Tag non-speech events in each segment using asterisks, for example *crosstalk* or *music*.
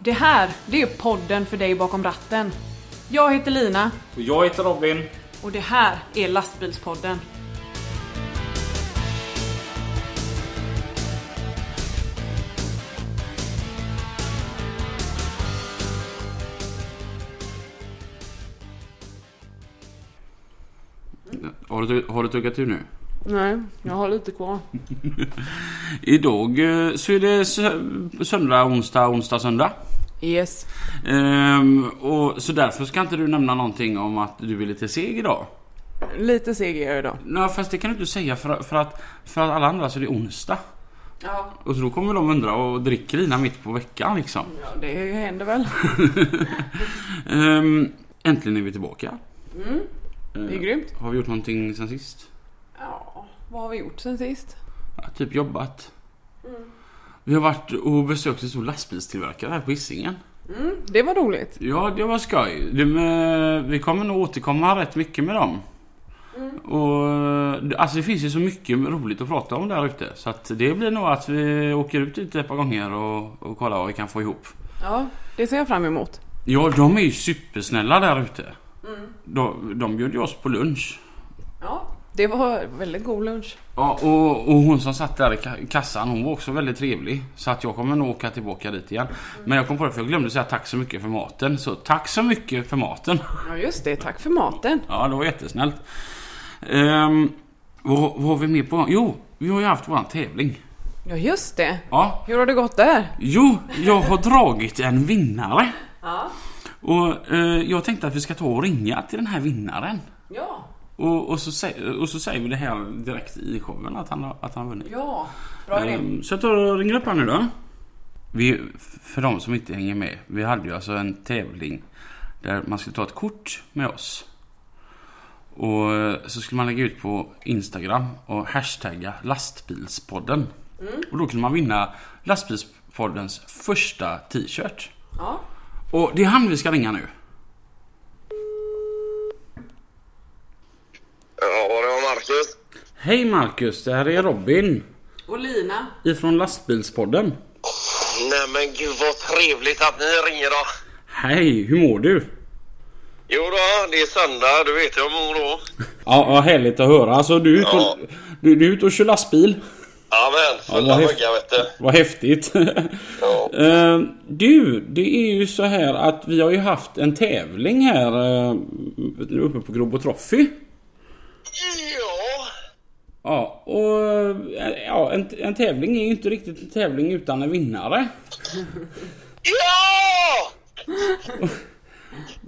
Det här, det är podden för dig bakom ratten. Jag heter Lina Och jag heter Robin. och det här är Lastbilspodden. Har du, har du tuggat ur nu? Nej, jag har lite kvar. *laughs* Idag eh, så är det sö- söndag, onsdag, onsdag, söndag. Yes. Ehm, och så därför ska inte du nämna någonting om att du är lite seg idag. Lite seg är jag idag. Nej, fast det kan du inte säga för, för, att, för att alla andra så är det onsdag. Ja. Och så då kommer de undra och dricker Lina mitt på veckan liksom. ja, det händer väl. *laughs* Ehm, äntligen är vi tillbaka. Mm, det är grymt. Har vi gjort någonting sen sist? Ja, vad har vi gjort sen sist? Ja, typ jobbat. Vi har varit och besökt en stor lastbilstillverkare här på Hisingen. Mm, det var roligt. Ja, det var skoj. Det med, vi kommer nog återkomma rätt mycket med dem. Och, alltså det finns ju så mycket roligt att prata om där ute. Så att det blir nog att vi åker ut lite ett par gånger och, och kollar vad vi kan få ihop. Ja, det ser jag fram emot. Ja, de är ju supersnälla där ute. De, de bjöd ju oss på lunch. Ja, det var väldigt god lunch. Ja, och, och hon som satt där i ka- kassan, hon var också väldigt trevlig. Så att jag kommer nog åka tillbaka dit igen. Men jag kom på det för jag glömde säga tack så mycket för maten. Så tack så mycket för maten. Ja, just det. Tack för maten. Ja, det var jättesnällt. Um, vad, vad har vi med på? Jo, vi har ju haft våran tävling. Ja, just det. Ja. Hur har det gått där? Jo, jag har dragit en vinnare. Ja. Och eh, jag tänkte att vi ska ta och ringa till den här vinnaren. Ja. Och, och, så, och så säger vi det här direkt i showen att han att han har vunnit. Ja. Bra idé. Ehm, Så jag tar och ringer upp han nu då. Vi, för de som inte hänger med. Vi hade ju alltså en tävling där man skulle ta ett kort med oss. Och eh, så skulle man lägga ut på Instagram och hashtagga lastbilspodden. Och då kunde man vinna lastbilspoddens första t-shirt. Ja. Och det är han vi ska ringa nu. Ja, det var Marcus. Hej Marcus, det här är Robin Och Lina. ifrån lastbilspodden. Nej men gud vad trevligt att ni ringer då. Hej, hur mår du? Jo då, det är söndag, du vet hur jag mår då. Ja, ja härligt att höra. Alltså du är ute och, Ja. du, du är ute och kör lastbil. Jajamän, fulla vad muggar vet du. Vad häftigt. *laughs* Ja. Eh, du, det är ju så här att vi har ju haft en tävling här eh, uppe på Grobo Trophy. Ja, Ja, och eh, ja, en, en tävling är ju inte riktigt en tävling utan en vinnare. ja!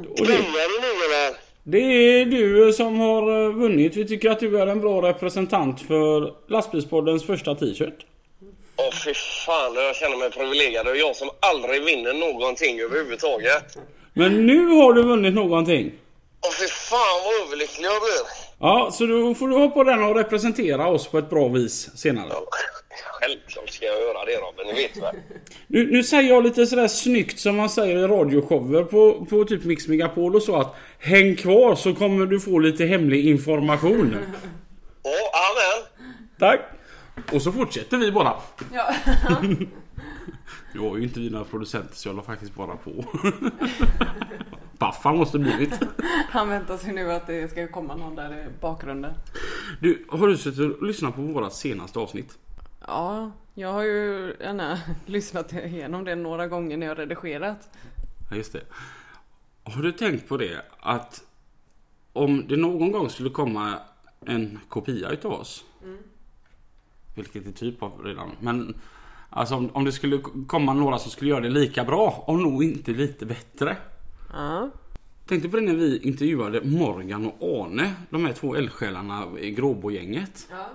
Och det, nu eller? det är du som har eh, vunnit. Vi tycker att du är en bra representant för Lastbilspoddens första t-shirt. Åh fy fan, jag känner mig privilegierad. Det är jag som aldrig vinner någonting överhuvudtaget. Men nu har du vunnit någonting. Åh fy fan vad överlycklig jag blir. Ja, så då får du ha på den och representera oss på ett bra vis senare. Ja, Självklart ska jag göra det Robin, det vet du väl? Nu, nu säger jag lite sådär snyggt som man säger i radioshower på, på typ Mix Megapol och så att Häng kvar så kommer du få lite hemlig information. Ja, amen. Tack! Och så fortsätter vi bara. Ja. *laughs* Nu har ju inte vi några producenter så jag la faktiskt bara på. *laughs* Paffan måste blivit. *laughs* Han väntar sig nu att det ska komma någon där i bakgrunden. Du, har du suttit och lyssnat på våra senaste avsnitt? Ja, jag har ju gärna *laughs* lyssnat igenom det några gånger när jag redigerat. Ja, just det. Har du tänkt på det att om det någon gång skulle komma en kopia utav oss. Vilket det typ av redan. Men alltså om, om det skulle komma några som skulle göra det lika bra. Om nog inte lite bättre. Ja. Tänkte på det när vi intervjuade Morgan och Arne. De här två eldsjälarna i Gråbogänget. ja.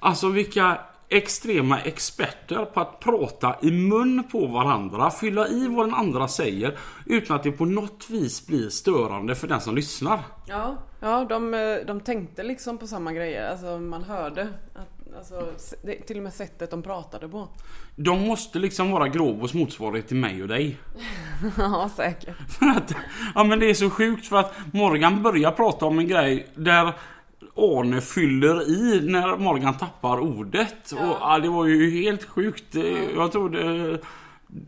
Alltså vilka extrema experter på att prata i mun på varandra, fylla i vad den andra säger utan att det på något vis blir störande för den som lyssnar. Ja, ja de, eh, de tänkte liksom på samma grejer. Alltså man hörde. Att, alltså, det, till och med sättet de pratade på. De måste liksom vara Gråbos motsvarighet till mig och dig. *laughs* Ja, säkert. *laughs* För att, ja men det är så sjukt för att Morgan börjar prata om en grej där Arne fyller i när Morgan tappar ordet. Och ja, det var ju helt sjukt. Det- Jag trodde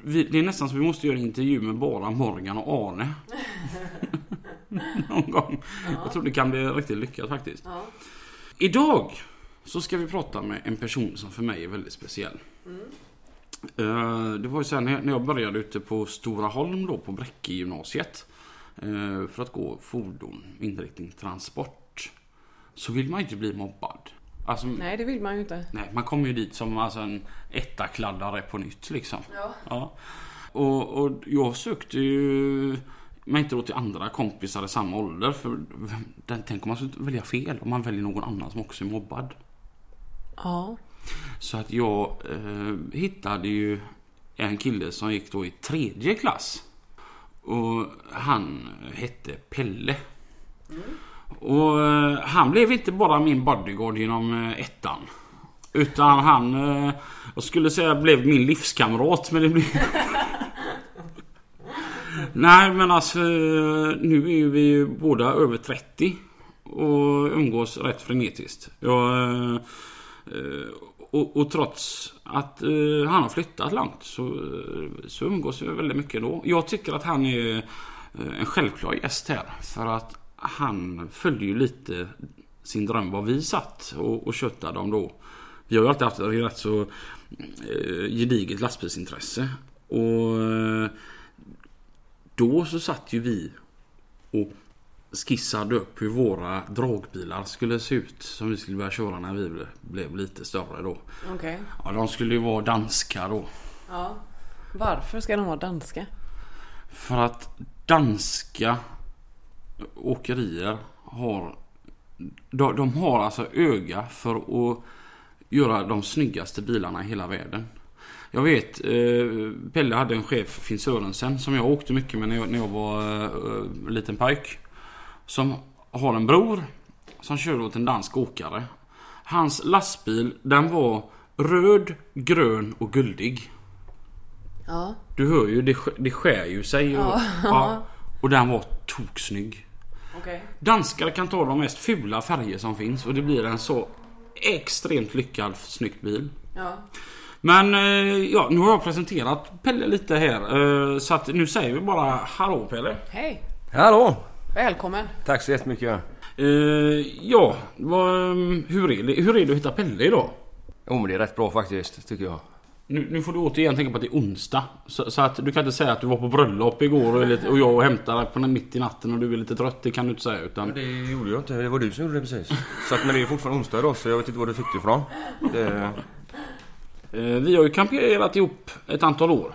vi, det är nästan så vi måste göra en intervju med bara Morgan och Arne. *laughs* Någon gång. Jag tror det kan bli riktigt lyckat faktiskt. Ja. Idag så ska vi prata med en person som för mig är väldigt speciell. Eh, Det var ju här när jag- började ute på Stora Holm då på Bräcke gymnasiet eh, för att gå fordon, inriktning transport. Så vill man ju inte bli mobbad. Alltså, nej. Nej, det vill man ju inte. man kommer ju dit som alltså en etta-kladdare på nytt liksom. Ja. Ja. Och, och jag sökte ju mig inte då till andra kompisar i samma ålder. För den, tänk om man skulle välja fel om man väljer någon annan som också är mobbad. Ja. Så att jag eh, hittade ju en kille som gick då i tredje klass. Och han hette Pelle. Och eh, han blev inte bara min bodyguard genom eh, ettan. Utan han, eh, jag skulle säga blev min livskamrat men det blev... *laughs* Nej men alltså nu är vi ju båda över 30 och umgås rätt frenetiskt. Jag, eh, Eh, och, och trots att eh, han har flyttat långt så, eh, så umgås vi väldigt mycket då. Jag tycker att han är eh, en självklar gäst här. För att han följde ju lite sin dröm var vi satt och, och köttade om då. Vi har ju alltid haft ett rätt så eh, gediget lastbilsintresse. Och eh, då så satt ju vi och skissade upp hur våra dragbilar skulle se ut som vi skulle börja köra när vi ble- blev lite större då. Okej. Ja, de skulle ju vara danska då. Ja. Varför ska de vara danska? För att danska åkerier har... De, de har alltså öga för att göra de snyggaste bilarna i hela världen. Jag vet, eh, Pelle hade en chef, Finn Sörensen, som jag åkte mycket med när jag, när jag var eh, liten pojk. Som har en bror som kör åt en dansk åkare. Hans lastbil, den var röd, grön och guldig. Ja. Du hör ju, det, det skär ju sig. Och, Ja. ja, och den var toksnygg. Okej. Danskar kan ta de mest fula färger som finns och det blir en så extremt lyckad, snyggt bil. Ja. Men eh, ja, nu har jag presenterat Pelle lite här. eh, Så att nu säger vi bara Hallå Pelle. Hej. Hallå! Välkommen. Tack så jättemycket. Eh, ja, vad, mm, hur, är det, hur är det att hitta Pelle idag? Jo men det är rätt bra faktiskt, tycker jag. Nu, nu får du återigen tänka på att det är onsdag. Så, så att du kan inte säga att du var på bröllop igår och, lite, och jag hämtade dig på den mitt i natten och du är lite trött. Det kan du inte säga. Utan Det gjorde jag inte, det var du som gjorde det precis. Så att, men det är fortfarande onsdag idag så jag vet inte var du fick det ifrån. Det... Eh, vi har ju kamperat ihop ett antal år.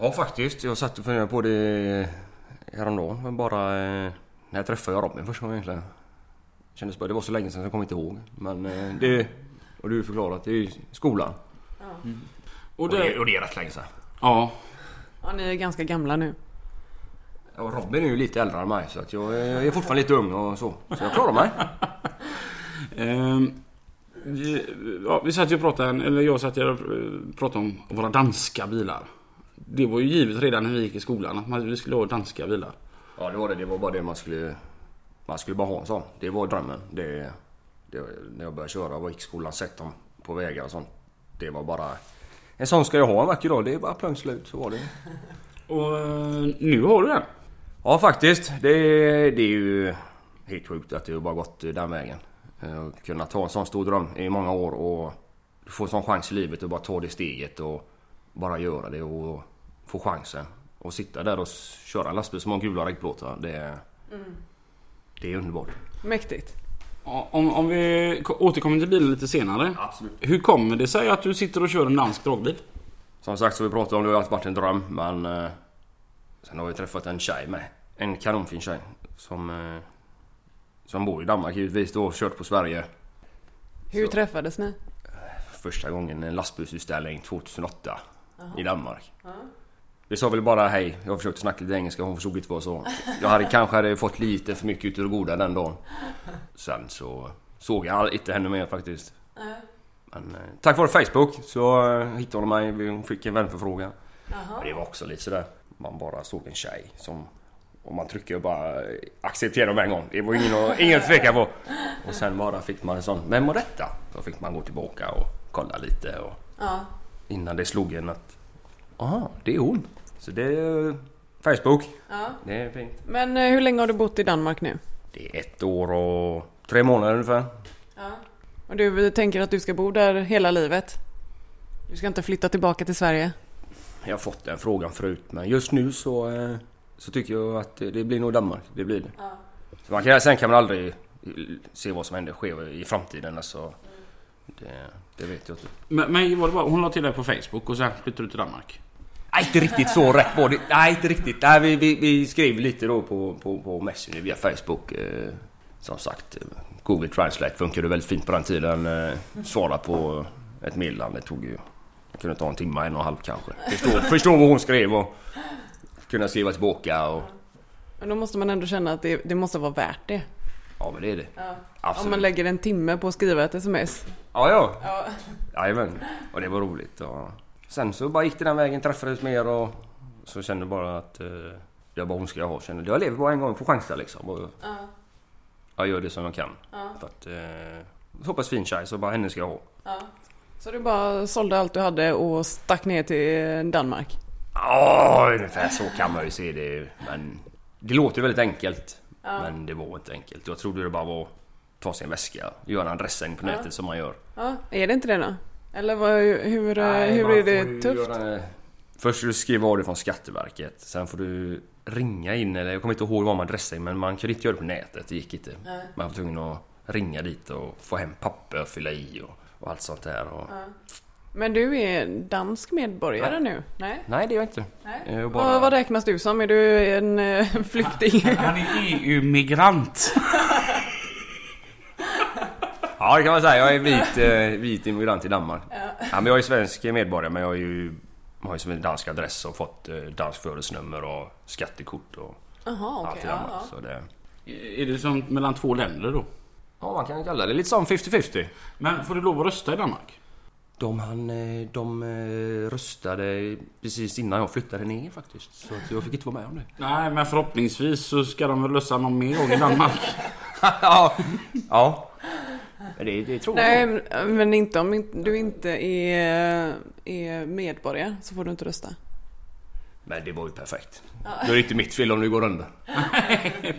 Ja faktiskt, jag satt och funderade på det häromdagen. Men bara eh, när jag träffade jag Robin första gången egentligen. Kändes bara, det var så länge sedan så jag kommer inte ihåg. Men eh, *laughs* det, och du förklarat, det är ju skolan. Och Och det, det, och det är rätt länge sedan. ja, Ja, ni är ganska gamla nu. Ja, och Robin är ju lite äldre än mig så att jag, är- jag är fortfarande lite ung och så. Så jag klarar mig. *laughs* Ehm, vi, ja, vi satt ju och pratade, eller jag satt ju och eh, pratade om våra danska bilar. Det var ju givet redan när vi gick i skolan att man, vi skulle ha danska bilar. Ja det var det, det var bara det man skulle... Man skulle bara ha en sån. Det var drömmen. Det, det, när jag började köra och gick i skolan, sett dem på vägar och sånt. Det var bara... En sån ska jag ha en vacker dag. Det är bara plötsligt slut, så var det. *laughs* Och eh, nu har du den. Ja faktiskt. Det, det är ju helt sjukt att det bara gått den vägen. Eh, Att kunna ta en sån stor dröm i många år och får en sån chans i livet att bara ta det steget och bara göra det och få chansen. Och sitta där och köra en lastbil som har gula reggplåtar. Det, det är underbart. Mäktigt. Om, om vi ko- återkommer till bilen lite senare. Absolut. Hur kommer det sig att du sitter och kör en dansk dragbil? Som sagt så vi pratade om det har alltid varit en dröm men eh, Sen har vi träffat en tjej med. En kanonfin tjej. Som eh, Som bor i Danmark givetvis då. Kört på Sverige. Hur Så. träffades ni? Första gången en lastbilsutställning 2008. I Danmark. Vi sa väl bara hej. Jag försökte snacka lite engelska. Hon förstod inte vad jag sa. Jag hade kanske hade fått lite för mycket utav det goda den dagen. Sen så såg jag inte henne mer faktiskt. Men eh, tack vare Facebook så eh, hittade hon mig. Hon fick en vänförfrågan. Det var också lite sådär. Man bara såg en tjej som... Och man trycker och bara eh, acceptera med en gång. Det var ingen, ingen att tveka på. Och sen bara fick man en sån, vem var detta? Då fick man gå tillbaka och kolla lite och Ja. Innan det slog en att aha, det är hon. Så det är Facebook. Ja. Det är fint. Men eh, hur länge har du bott i Danmark nu? Det är ett år och tre månader ungefär. Ja. Och du tänker att du ska bo där hela livet? Du ska inte flytta tillbaka till Sverige? Jag har fått den frågan förut men just nu så, eh, så tycker jag att det blir nog Danmark. Det blir det. Så man kan, sen kan man aldrig se vad som händer sker i framtiden. Alltså, det, det vet jag inte. Men, men var det bara, hon la till dig på Facebook och sen flyttade du till Danmark? Nej, inte riktigt så rätt var det. Nej, inte riktigt. Nej, vi, vi, vi skrev lite då på, på, på Messenger via Facebook. Eh, som sagt, eh, Google Translate funkade väldigt fint på den tiden. Eh, svara på ett meddelande tog ju... Det kunde ta en timme, en och en halv kanske. Förstå, *laughs* förstå vad hon skrev och kunna skriva tillbaka och... Men då måste man ändå känna att det, det måste vara värt det. Ja, men det är det. Om Absolut. man lägger en timme på att skriva ett sms. Ja, ja. Ja. Jajamän. Och det var roligt. Och sen så bara gick det den vägen, träffades mer och så kände jag bara att eh, det bara hon ska jag ha. Kände, jag lever bara en gång, får chansa liksom. Och Jag gör det som jag kan. För att, eh, så pass fin tjej så bara henne ska jag ha. Så du bara sålde allt du hade och stack ner till Danmark? Ja, ungefär så kan man ju se det. Men det låter väldigt enkelt. Men det var inte enkelt. Jag trodde det bara var ta sin väska, göra en adressändring på nätet som man gör. Ja, är det inte det då? Eller vad, hur, Nej, hur man är det tufft? göra- Först ska du skriva av det från Skatteverket. Sen får du ringa in, eller jag kommer inte ihåg vad man adressade men man kunde inte göra det på nätet. Det gick inte. Man var tvungen att ringa dit och få hem papper, fylla i och, och allt sånt där. Och... Men du är dansk medborgare nu? Nej? Nej, det är jag inte. Nej. Jag Vad, bara... vad räknas du som? Är du en eh, *laughs* flykting? Han är EU-migrant. *laughs* Ja, det kan man säga. Jag är vit, eh, vit immigrant i Danmark. Ja. men jag är svensk medborgare men jag är ju, har ju som en dansk adress och fått eh, danskt födelsenummer och skattekort och Jaha, allt okej. i ja, Danmark. ja. Så det... Är det som mellan två länder då? Ja, man kan kalla det lite som 50-50. Men får du lov att rösta i Danmark? De, han, eh, de röstade precis innan jag flyttade ner faktiskt. Så att jag fick inte vara med om det. Nej, men förhoppningsvis så ska de väl rösta någon mer gång i Danmark. *laughs* ja. ja. Det, det tror Nej, jag. men- men inte om du inte är, är medborgare så får du inte rösta. Men det var ju perfekt. Då är det inte mitt fel om du går under.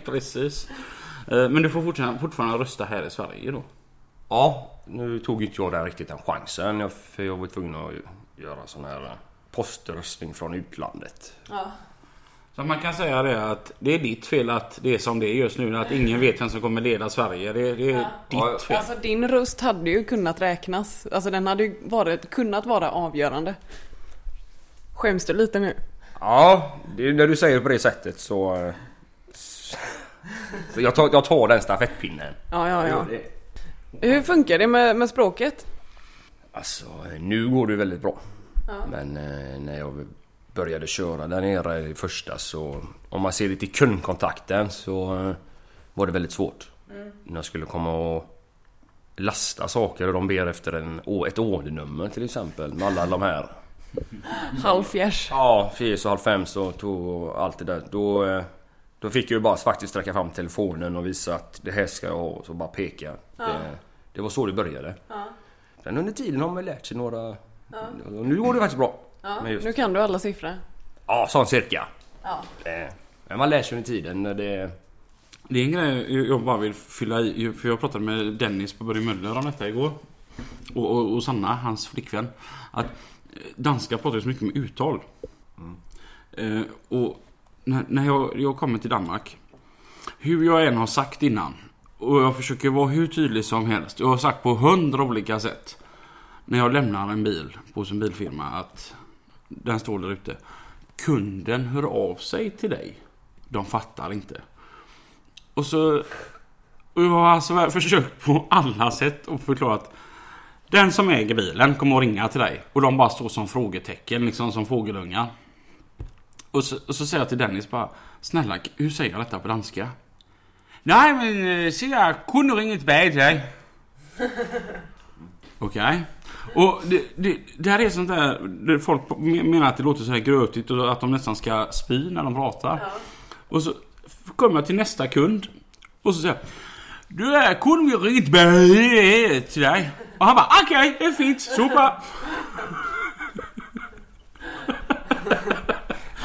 Precis. Eh, Men du får fortfarande, fortfarande rösta här i Sverige då? Ja, nu tog inte jag den riktigt den chansen. Jag, för jag var tvungen att göra sån här eh, poströstning från utlandet. Så man kan säga det att det är ditt fel att det är som det är just nu. Att ingen vet vem som kommer leda Sverige. Det, det är Ja. ditt fel. Alltså din röst hade ju kunnat räknas. Alltså den hade ju varit, kunnat vara avgörande. Skäms du lite nu? Ja, det, när du säger det på det sättet så... så jag, tar, jag tar den stafettpinnen. Ja, ja, ja. Hur funkar det med, med språket? Alltså, nu går det väldigt bra. Men eh, när jag började köra där nere i första så... Om man ser till kundkontakten så eh, var det väldigt svårt. När jag skulle komma och lasta saker och de ber efter en, ett ordernummer till exempel med alla de här. *laughs* Halvfjärs. Ja, Fies och halv fem så tog allt det där. Då, eh, då fick jag ju bara faktiskt sträcka fram telefonen och visa att det här ska jag ha och så bara peka. Det, det var så det började. Sen under tiden har man lärt sig några... Och nu går det faktiskt bra. Men just, Nu kan du alla siffror. ja, sån cirka. Ja. Men man lär sig under tiden. när Det, Det är en grej jag bara vill fylla i. För jag pratade med Dennis på Börje Möller om detta igår. Och, och, och Sanna, hans flickvän. Att eh, danskar pratar så mycket med uttal. Eh, och när, när jag, jag kommer till Danmark. Hur jag än har sagt innan. Och jag försöker vara hur tydlig som helst. Jag har sagt på hundra olika sätt. När jag lämnar en bil på sin bilfirma att den står där ute. Kunden hör av sig till dig. De fattar inte. Och så... Och jag har alltså försökt på alla sätt och förklarat. Den som äger bilen kommer att ringa till dig. Och de bara står som frågetecken, liksom som fågelungar. Och så, och så säger jag till Dennis bara. Snälla, hur säger jag detta på danska? Nej men, eh, se jag kunde ringa tillbaka till dig. Okej. Och det, det, det här är sånt där, folk menar att det låter så här grötigt och att de nästan ska spy när de pratar. Och så kommer jag till nästa kund och så säger jag Du är kunde vi ringa tillbaka till dig? Och han bara okej, det är fint, super.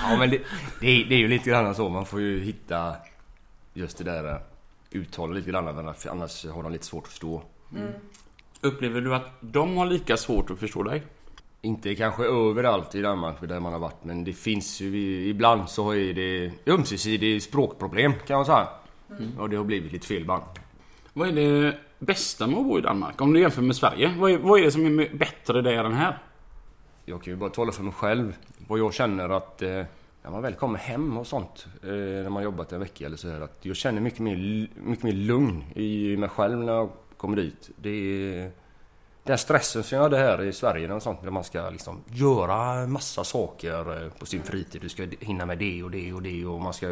Ja men det, det, är, det är ju lite grann så. Man får ju hitta just det där eh, uttalet lite grann. Annars, annars har de lite svårt att förstå. Upplever du att de har lika svårt att förstå dig? Inte kanske överallt i Danmark där man har varit men det finns ju ibland så är det ömsesidigt språkproblem kan man säga. Och det har blivit lite fel band. Vad är det bästa med att bo i Danmark? Om du jämför med Sverige. Vad är, vad är det som är bättre där än här? Jag kan ju bara tala för mig själv. Vad jag känner att eh, när man väl kommer hem och sånt, eh, när man jobbat en vecka eller så här, att jag känner mycket mer, mycket mer lugn i mig själv när jag kommer dit. Det är den stressen som jag hade här i Sverige och sånt, där man ska liksom göra massa saker eh, på sin fritid. Du ska hinna med det och det och det och man ska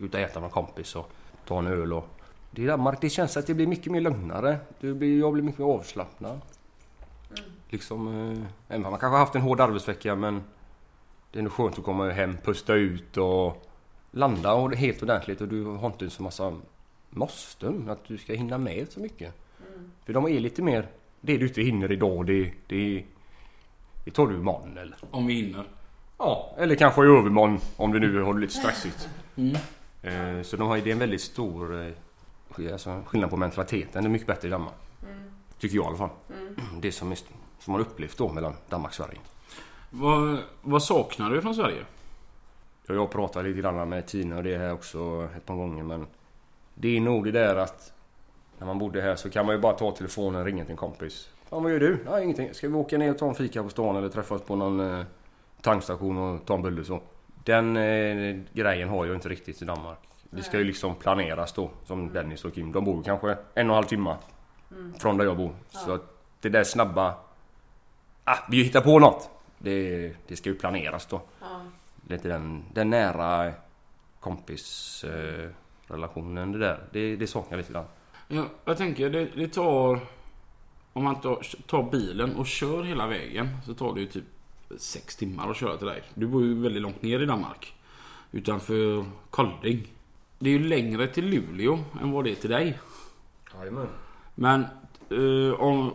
ut och äta med en kompis och ta en öl och... Det Danmark, det känns att det blir mycket mer lugnare. Det blir, jag blir mycket mer avslappnad. Liksom, eh, man kanske har haft en hård arbetsvecka men det är nog skönt att komma hem, pusta ut och landa helt ordentligt och du har inte så massa måsten att du ska hinna med så mycket. För de är lite mer, det du inte hinner idag det, det, det tar du imorgon eller? Om vi hinner. Ja, eller kanske i övermorgon om det nu har det lite stressigt. *laughs* Eh, Så de har, det är en väldigt stor eh, alltså, skillnad på mentaliteten. Det är mycket bättre i Danmark. Tycker jag i alla fall. Det som, är, som man upplevt då mellan Danmark och Sverige. Vad, vad saknar du från Sverige? Jag har pratat lite grann med Tina och det här också ett par gånger men Det är nog det där att När man bodde här så kan man ju bara ta telefonen och ringa till en kompis. Ja, vad gör du? Ja, ingenting. Ska vi åka ner och ta en fika på stan eller träffas på någon eh, tankstation och ta en bulle så? Den eh, grejen har jag inte riktigt i Danmark. Det ska ju liksom planeras då som Dennis och Kim. De bor ju kanske en och en halv timme från där jag bor. Så att det där snabba Ah, vi hittar på något. Det, det ska ju planeras då. Lite den, den nära kompisrelationen eh, det där. Det, det saknar jag lite grann. Ja, jag tänker det, det tar... Om man tar, tar bilen och kör hela vägen så tar det ju typ sex timmar att köra till dig. Du bor ju väldigt långt ner i Danmark. Utanför Kolding. Det är ju längre till Luleå än vad det är till dig. Jajamän. Men eh, om,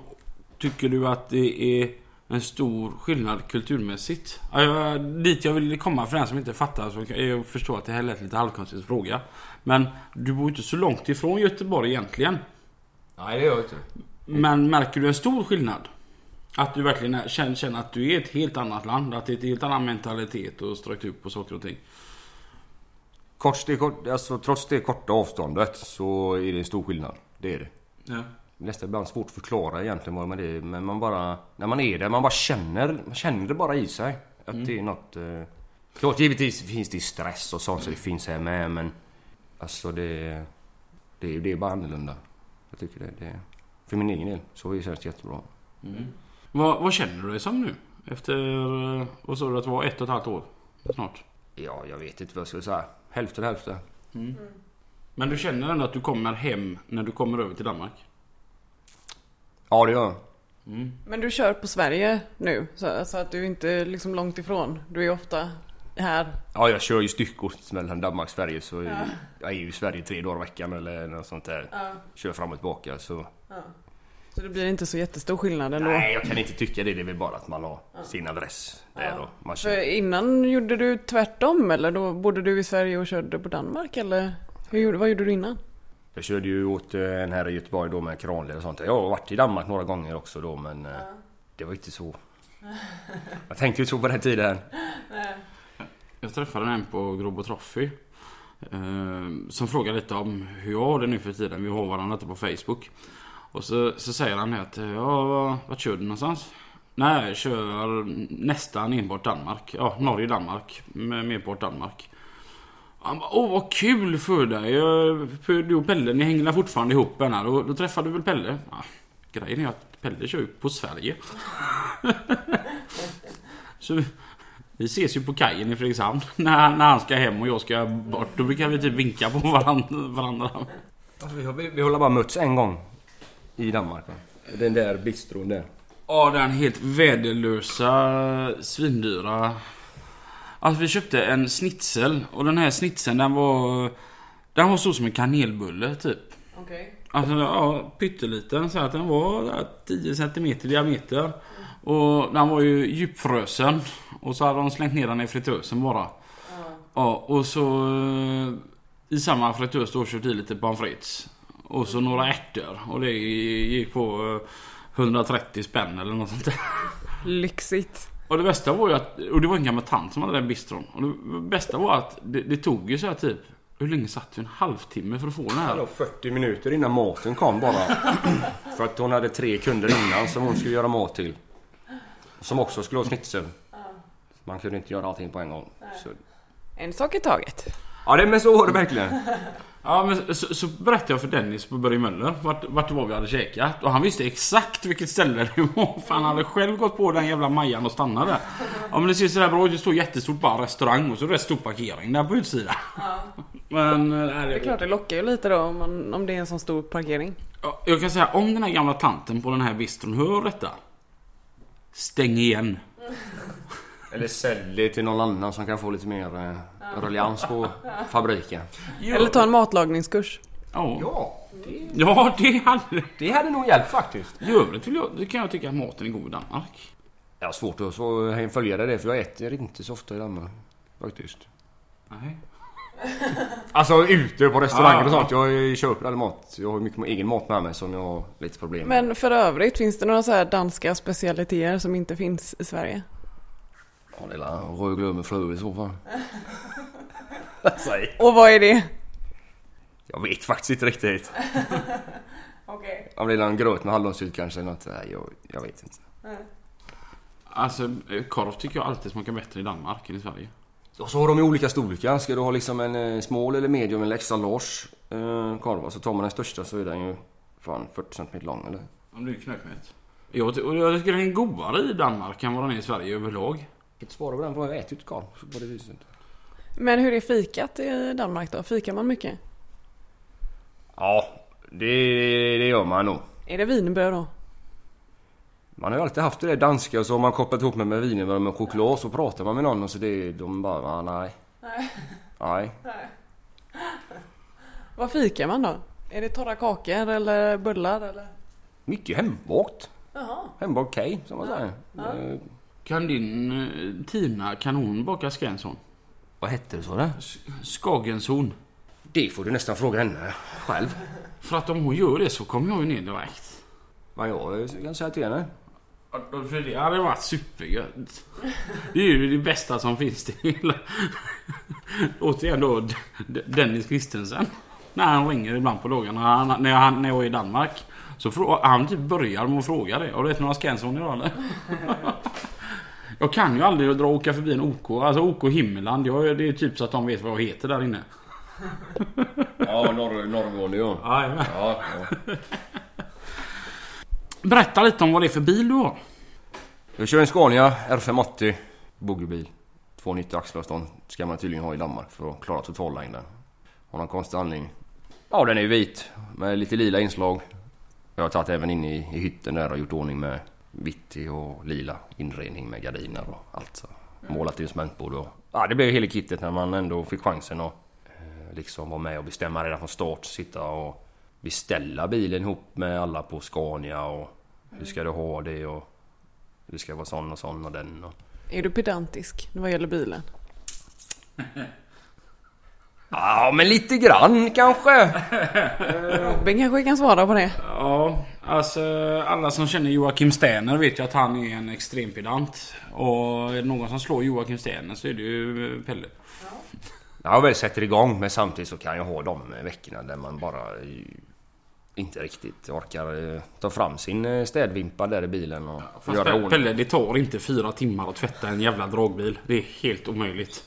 tycker du att det är en stor skillnad kulturmässigt? Jag, dit jag vill komma för den som inte fattar så jag förstå att det här lät lite halvkonstigt fråga. Men du bor inte så långt ifrån Göteborg egentligen. Nej, det gör jag inte. Men märker du en stor skillnad? Att du verkligen är, känner, känner att du är ett helt annat land? Att det är ett helt annan mentalitet och struktur på saker och ting? Kort, det, kort, alltså, trots det korta avståndet så är det en stor skillnad. Det är det. Ja. Nästan ibland svårt att förklara egentligen vad det är. Men man bara, när man är där, man bara känner, man känner det bara i sig. Att det är något... Eh, klart givetvis finns det stress och sånt så det finns här med men... Alltså det... Det, det är bara annorlunda. Jag tycker det. det för min egen del så känns det jättebra. Vad, vad känner du dig som nu? Efter, eh, vad sa du att det var ett och ett halvt år? Snart. Ja, jag vet inte vad jag ska säga. Hälften hälften. Men du känner ändå att du kommer hem när du kommer över till Danmark? Ja, det gör jag. Men du kör på Sverige nu, så, så att du inte är liksom långt ifrån. Du är ofta här. Ja, jag kör ju styckgods mellan Danmark och Sverige så jag är ju i Sverige tre dagar i veckan eller något sånt där. Kör fram och tillbaka så... Så det blir inte så jättestor skillnad ändå. Nej, jag kan inte tycka det. Det är väl bara att man har sin adress där och man För kör. innan gjorde du tvärtom eller? Då bodde du i Sverige och körde på Danmark eller? Hur, gjorde- vad gjorde du innan? Jag körde ju åt eh, en här i Göteborg då med kranled och sånt. Jag har varit i Danmark några gånger också då men eh, det var inte så. Jag tänkte ju så på den tiden. *laughs* Jag träffade en på Grobo Trophy. Eh, som frågade lite om hur jag har det nu för tiden. Vi har varandra lite på Facebook. Och så, så säger han att eh, ja, vart kör du någonstans? Nej, jag kör nästan enbart Danmark. Ja, Norge-Danmark. med Merpart Danmark. Han bara, åh vad kul för dig. Du och Pelle, ni hänger fortfarande ihop än här. Då, då träffade du väl Pelle? Ja, grejen är att Pelle kör ju på Sverige. *laughs* så vi ses ju på kajen i Fredrikshamn *laughs* när, när han ska hem och jag ska bort. Då brukar vi typ vinka på varandra. varandra. Alltså, vi, vi, vi har bara mötts en gång. I Danmark va? Den där bistron där. Ja, den helt värdelösa, svindyra. Alltså vi köpte en schnitzel och den här schnitzeln den var... Den var så som en kanelbulle typ. Okej. Alltså ja, pytteliten så att den var där 10 cm i diameter. Och den var ju djupfrösen. Och så hade de slängt ner den i fritösen bara. Ja, och så eh, i samma fritös då kört i lite pommes frites. Och så några ärtor. Och det gick på eh, 130 spänn eller något sånt där. Lyxigt. Och det bästa var ju att, och det var en gammal tant som hade den bistron. Och det bästa var att det, det tog ju så här typ, hur länge satt vi? En halvtimme för att få den här? Hallå, 40 minuter innan maten kom bara. *laughs* För att hon hade tre kunder innan som hon skulle göra mat till. Som också skulle ha schnitzel. Man kunde inte göra allting på en gång. Så. En sak i taget. Ja, det, men så var det verkligen. *laughs* Ja men så, så berättade jag för Dennis på Börje Möller vart, vart det var vi hade käkat. Och han visste exakt vilket ställe det var. *laughs* För han hade själv gått på den jävla Majan och stannat där. Ja men det ser sådär bra ut. Det står jättestort bara restaurang och så är det stor parkering där på utsidan. *laughs* Men... äh, Det är klart det lockar ju lite då om, man, om det är en sån stor parkering. Ja, Jag kan säga om den här gamla tanten på den här bistron hör detta. Stäng igen. Eller sälj det till någon annan som kan få lite mer eh, ruljans på fabriken. Eller ta en matlagningskurs. Ja. Ja, Ja det hade det hade nog hjälpt faktiskt. I övrigt vill jag, det kan jag tycka att maten är god i Danmark. Jag har svårt att så följa det för jag äter inte så ofta i Danmark. Faktiskt. Nej. *laughs* Alltså ute på restauranger och sånt. Jag köper all mat. Jag har mycket egen mat med mig som jag har lite problem med. Men för övrigt, finns det några så här danska specialiteter som inte finns i Sverige? Ja, det är rödglöd med frö i så fall. *laughs* Och vad är det? Jag vet faktiskt inte riktigt. *laughs* Okej. Om det är någon gröt med hallonsylt kanske eller något. Jag, jag vet inte. Alltså eh, korv tycker jag alltid smakar bättre i Danmark än i Sverige. Och så har de i olika storlekar. Ska du ha liksom en eh, small eller medium eller extra large eh, korv. Så tar man den största så är den ju fan 40 cm lång eller? Om du är knökmet. Jag, jag tycker den är godare i Danmark än vad den är i Sverige överlag. Jag kan inte svara på den frågan. Jag äter ju inte korv på det viset. Men hur är fikat i Danmark då? Fikar man mycket? Ja, det, det gör man nog. Är det wienerbröd då? Man har ju alltid haft det där danska och så har man kopplat ihop med med wienerbröd med choklad så pratar man med någon och så det, de bara ah, nej. Nej. Vad fikar man då? Är det torra kakor eller bullar eller? Mycket hembakt. Jaha. Hembakt cake som man säger. Eh, Kan din eh, Tina, kan hon baka skränsson? vad hette det så det? Skagenshorn. Det får du nästan fråga henne själv. För att om hon gör det så kommer jag ju ner direkt. Vad jag kan säga till henne. För det hade varit supergött. Det är ju det bästa som finns till. Återigen då Dennis Christensen. När han ringer ibland på dagarna han- när, han, när jag är i Danmark. Så frå- han typ börjar med att fråga det. Har du ätit några Scanson idag eller? *laughs* Jag kan ju aldrig dra och åka förbi en OK. Alltså OK Himmeland. Jag, det är typ så att de vet vad jag heter där inne. Ja, norr, norrgående ja. Ja, ja. Berätta lite om vad det är för bil du har. Jag kör en Scania R580 boogiebil. 290 axelavstånd ska man tydligen ha i Danmark för att klara totallängden. Av någon konstig anledning. Ja, den är ju vit med lite lila inslag. Jag har tagit även in i, i hytten där och gjort ordning med vitt och lila inredning med gardiner och allt. Så. Målat instrumentbord och... Ja, det blev hela kittet när man ändå fick chansen att eh, liksom vara med och bestämma redan från start. Sitta och beställa bilen ihop med alla på Scania och hur ska du ha det och det ska vara sån och sån och den och... Är du pedantisk vad gäller bilen? *laughs* Ja, men lite grann kanske. Robin kanske kan svara på det. Ja, alltså alla som känner Joakim Sterner vet ju att han är en extrem pedant. Och är det någon som slår Joakim Sterner så är det ju Pelle. Jag väl sätter igång men samtidigt så kan jag ha de veckorna där man bara inte riktigt orkar eh, ta fram sin eh, städvimpa där i bilen och Fast göra ordning. Pelle, det tar inte fyra timmar att tvätta en jävla dragbil. Det är helt omöjligt.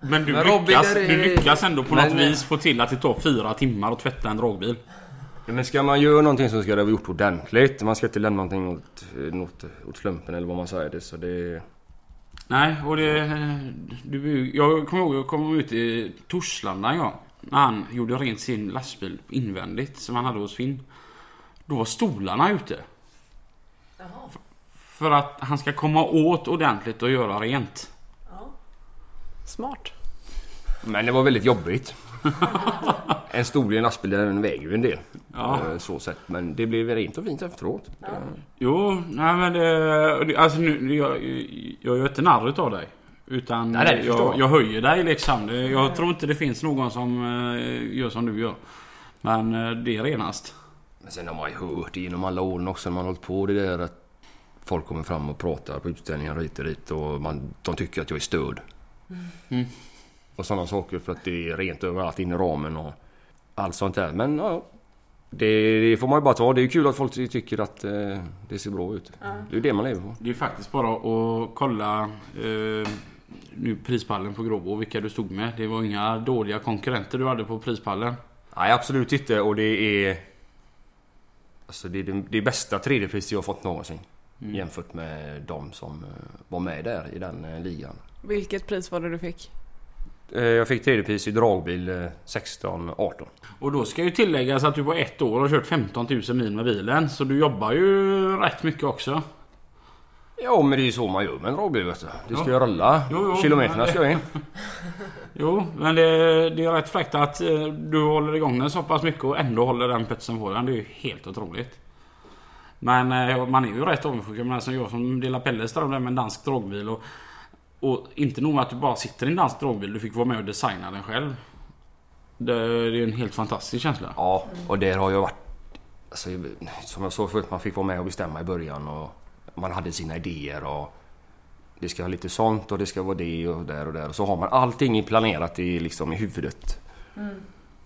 Men du, Men Robin, lyckas, är- du lyckas ändå på Men- något vis få till att det tar fyra timmar att tvätta en dragbil. Ja, Men ska man göra någonting så ska det vara gjort ordentligt. Man ska inte lämna någonting åt, eh, åt, åt slumpen eller vad man säger det. Så det... Nej, och det... Du, jag kommer ihåg jag kom ut i Torslanda en gång. När han gjorde rent sin lastbil invändigt som han hade hos Finn. Då var stolarna ute. F- För att han ska komma åt ordentligt och göra rent. Smart. Men det var väldigt jobbigt. *laughs* en stol i en lastbil den väger ju en del. Ja. Eh, Så sett. Men det blev rent och fint efteråt. Jo, nej men det... Alltså nu, jag, jag gör inte narr utav dig. Utan Nej, nej, det jag, jag. jag höjer dig liksom. Det- Jag tror inte det finns någon som eh, gör som du gör. Men eh, det är renast. Men sen har man ju hört genom alla åren också när man har hållit på det där att folk kommer fram och pratar på utställningar hit och dit och man, de tycker att jag är störd. Mm. Och sådana saker för att det är rent överallt in i ramen och allt sånt där. Men ja, det, det får man ju bara ta. Det är ju kul att folk tycker att eh, det ser bra ut. Det är ju det man lever på. Det är faktiskt bara att kolla eh, nu prispallen på Gråbo vilka du stod med. Det var inga dåliga konkurrenter du hade på prispallen. Nej absolut inte och det är... Alltså det är det, det bästa tredjepriset jag har fått någonsin. Jämfört med de som eh, var med där i den eh, ligan. Vilket pris var det du fick? Eh, Jag fick tredjepris i dragbil eh, 16-18. Och då ska ju tilläggas att du på ett år har kört 15 000 mil med bilen. Så du jobbar ju rätt mycket också. Ja men det är ju så man gör med en dragbil vet du. Det ska ju rulla. Jo, jo, Kilometerna ska in. *laughs* Jo, men det, det är rätt fräckt att eh, du håller igång den så pass mycket och ändå håller den putsen på den. Det är ju helt otroligt. Men eh, man är ju rätt avundsjuk. Men som jag som delar Pelles där med en dansk dragbil. Och, och inte nog med att du bara sitter i en dansk dragbil. Du fick vara med och designa den själv. Det, det är en helt fantastisk känsla. Ja och där har jag varit... Alltså, som jag sa förut, man fick vara med och bestämma i början och man hade sina idéer och det ska vara lite sånt och det ska vara det och där och där. Och så har man allting planerat i, liksom, i huvudet.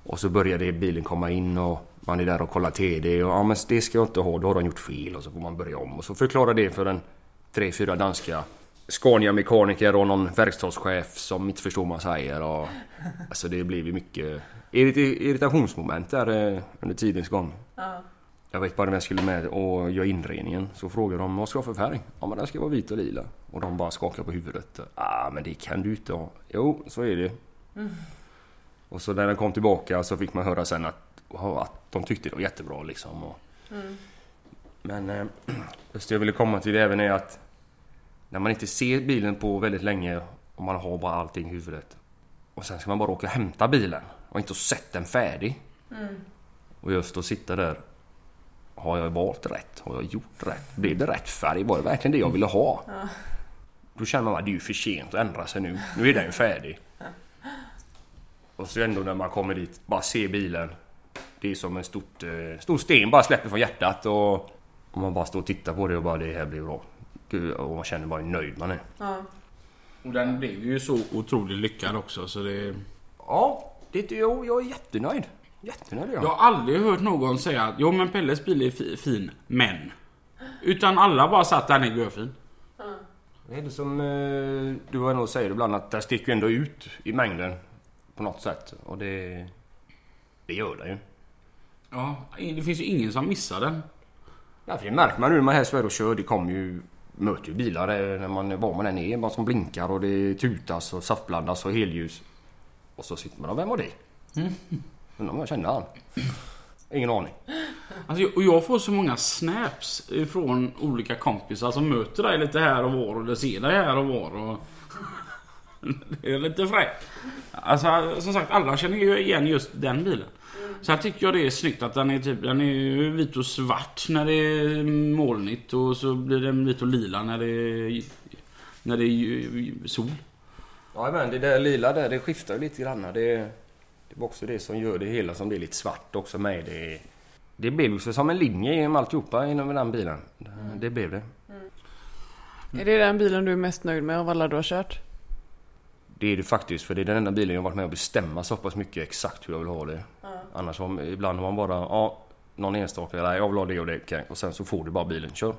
Och så började bilen komma in och man är där och kollar TD och ja men det ska jag inte ha, då har de gjort fel och så får man börja om. Och så förklara det för en tre, fyra danska Scania-mekaniker och någon verkstadschef som inte förstår vad man säger. Och, alltså det blir ju mycket irrit- irritationsmoment där eh, under tidens gång. Jag vet bara när jag skulle med och göra inredningen så frågade de vad ska jag ha för färg? Ja men den ska vara vit och lila. Och de bara skakar på huvudet. Ah men det kan du inte ha. Jo så är det. Och så när den kom tillbaka så fick man höra sen att, att de tyckte det var jättebra liksom. Och, Men eh, *clears throat* just det jag ville komma till även är att när man inte ser bilen på väldigt länge och man har bara allting i huvudet. Och sen ska man bara åka och hämta bilen och inte ha sett den färdig. Och just att sitta där. Har jag valt rätt? Har jag gjort rätt? Blev det rätt färg? Var det verkligen det jag ville ha? Då känner man att det är ju för sent att ändra sig nu. Nu är den färdig. Och så ändå när man kommer dit, bara ser bilen. Det är som en stort, eh, stor sten bara släpper från hjärtat och, och man bara står och tittar på det och bara det här blir bra. Gud, och man känner bara hur nöjd man är. Och den blev ju så otroligt lyckad också så det... Ja, det, jo, jag är jättenöjd. Jättenöjd jag. Jag har aldrig hört någon säga att jo men Pelles bil är fi- fin, men. Utan alla bara satt den är görfin. Det är det som eh, du och ändå säger ibland att det sticker ju ändå ut i mängden på något sätt. Och det, det gör det ju. Ja, det finns ju ingen som missar den. Ja, för det märker man nu när man är här i Sverige och kör. Det kommer ju, möter ju bilar när man, var man än är. Bara som blinkar och det tutas och saftblandas och helljus. Och så sitter man och vem var det? Undrar om jag känner han? Ingen aning. Alltså, och jag får så många snaps från olika kompisar som möter dig lite här och var och de ser dig här och var. Och... *laughs* Det är lite fräckt. Alltså som sagt alla känner ju igen just den bilen. Sen tycker jag det är snyggt att den är typ den är ju vit och svart när det är molnigt och så blir den vit och lila när det är, när det är ju- sol. Ja men det där lila där det skiftar ju lite grann. Det, det var också det som gör det hela som blir lite svart också med. Det, det blev ju som en linje genom alltihopa inom den bilen. Det, det blev det. Är det den bilen du är mest nöjd med av alla du har kört? Det är det faktiskt för det är den enda bilen jag varit med och bestämma så pass mycket exakt hur jag vill ha det. Annars har, ibland har man bara, ja, någon enstaka, nej jag vill ha det och det och sen så får du bara bilen, kör.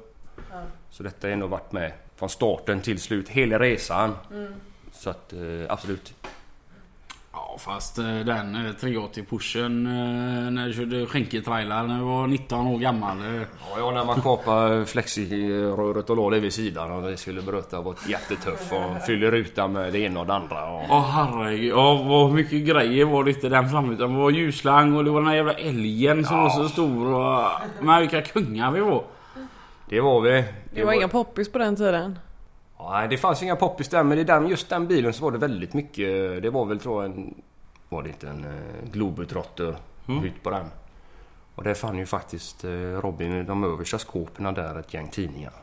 Så detta har ändå varit med från starten till slut, hela resan. Så att eh, absolut. Ja fast eh, den eh, 380 pushen eh, när du körde skänketrailar när du var 19 år gammal. eh, Ja, ja, när man kapar flexiröret och la det vid sidan och det skulle bröta var jättetuff och fyller rutan med det ena och det andra. Och... Åh herregud, ja, vad mycket grejer var det inte den framme utan det var ljusslang och det var den här jävla älgen som Ja. var så stor och... Men vilka kungar vi var! Det var vi. Det var inga poppis på den tiden. Ja, det fanns inga poppis där men i den, just den bilen så var det väldigt mycket. Det var väl tror jag en... Var det inte en uh, Globetrotter hytt på den? Och där fann ju faktiskt eh, Robin i de översta skåpen där ett gäng tidningar.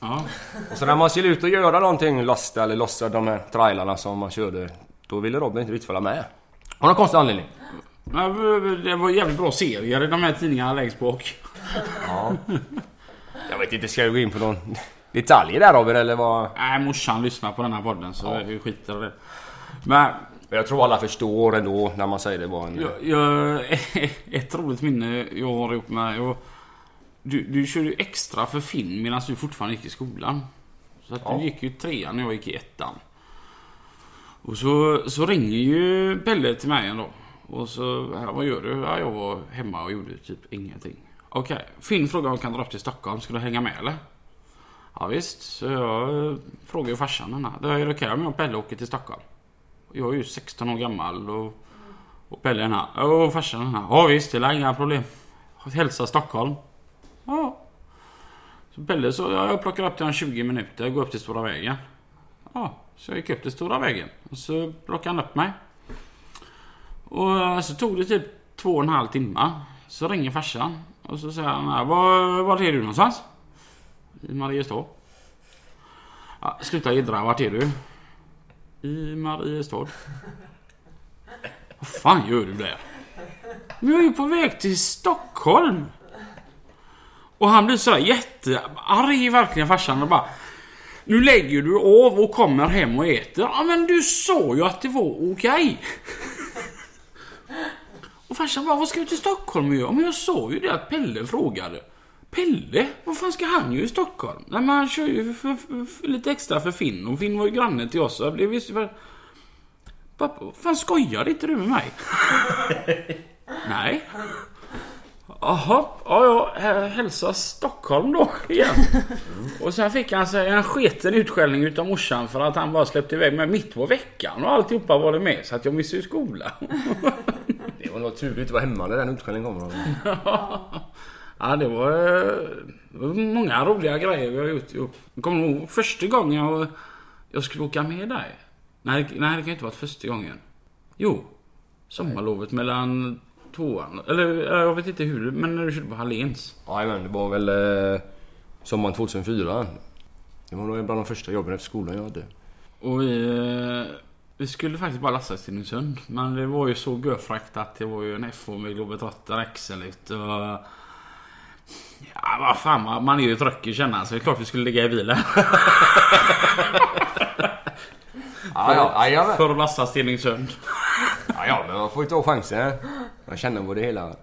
Ja. Och så när man skulle ut och göra någonting, lasta eller lossa de här trailarna som man körde. Då ville Robin inte riktigt följa med. Av någon konstig anledning. Det var jävligt bra serier de här tidningarna längst bak. Ja. Jag vet inte, ska jag gå in på någon detaljer där Robin eller vad? Nej, morsan lyssnar på den här podden så vi skiter i det. Men jag tror alla förstår ändå när man säger det var en... jag, jag, *laughs* ett roligt minne jag har ihop med... Jag, du, du körde ju extra för Finn medan du fortfarande gick i skolan. Så att Ja. du gick ju trean och jag gick i ettan. Och så, så ringer ju Pelle till mig dag. Och så, "Ja, vad gör du? Ja, jag var hemma och gjorde typ ingenting. Okej, Finn frågade om jag kan dra upp till Stockholm. Ska du hänga med eller? Ja, visst, så jag frågade ju farsan henne. Det är okej om jag och Pelle åker till Stockholm. Jag är ju 16 år gammal och, och Pelle den här. Och farsan den här. Ja visst, det är inga problem. Hälsa Stockholm. Ja. Så Pelle så, ja, jag plockar upp till honom 20 minuter, och går upp till Stora vägen. Ja, så jag gick upp till Stora vägen. Och så plockade han upp mig. Och eh, så tog det typ två och en halv timme. Så ringer farsan. Och så säger han, var, var är du någonstans? I Mariestad. Ja, sluta jiddra, vart är du? I Mariestad. Vad fan gör du där? Men jag är ju på väg till Stockholm. Och han blir sådär jättearg verkligen farsan och bara Nu lägger du av och kommer hem och äter. Ja men du sa ju att det var okej. Och farsan bara, vad ska du till Stockholm och göra? Men jag sa ju det att Pelle frågade. Pelle? Vad fan ska han göra i Stockholm? Nej men han kör ju för, för, för, lite extra för Finn och Finn var ju granne till oss. Så jag blev visst för... Pappa, fan skojar inte du med mig? *laughs* Nej. Jaha, ja ja, hä- hälsa Stockholm då igen. Och sen fick han sig en sketen utskällning utav morsan för att han bara släppte iväg mig mitt på veckan och alltihopa var det med så att jag missade ju skolan. *laughs* Det var nog tur du inte var hemma när den utskällningen kom Robin. *laughs* Ja, det var, eh, det var många roliga grejer vi har gjort ihop. Jag kommer ihåg första gången jag, jag skulle åka med dig. Nej, nej, det kan inte vara första gången. Jo, sommarlovet mellan tvåan, eller eh, jag vet inte hur, men när du körde på Halléns. Jajamän, det var väl eh, sommaren 2004. Det var nog bland de första jobben efter skolan jag hade. Och vi, eh, vi skulle faktiskt bara lasta till Stenungsund. Men det var ju så görfräckt att det var ju en FH med Globetrotter Exelit och... Ja, vad fan, man- är ju trött i känna så det är klart vi skulle ligga i bilen. *laughs* Ja, ja, jajamän. För att lasta Stenungsund. Ja, ja, men man får ju ta chansen. Jag känner på det hela.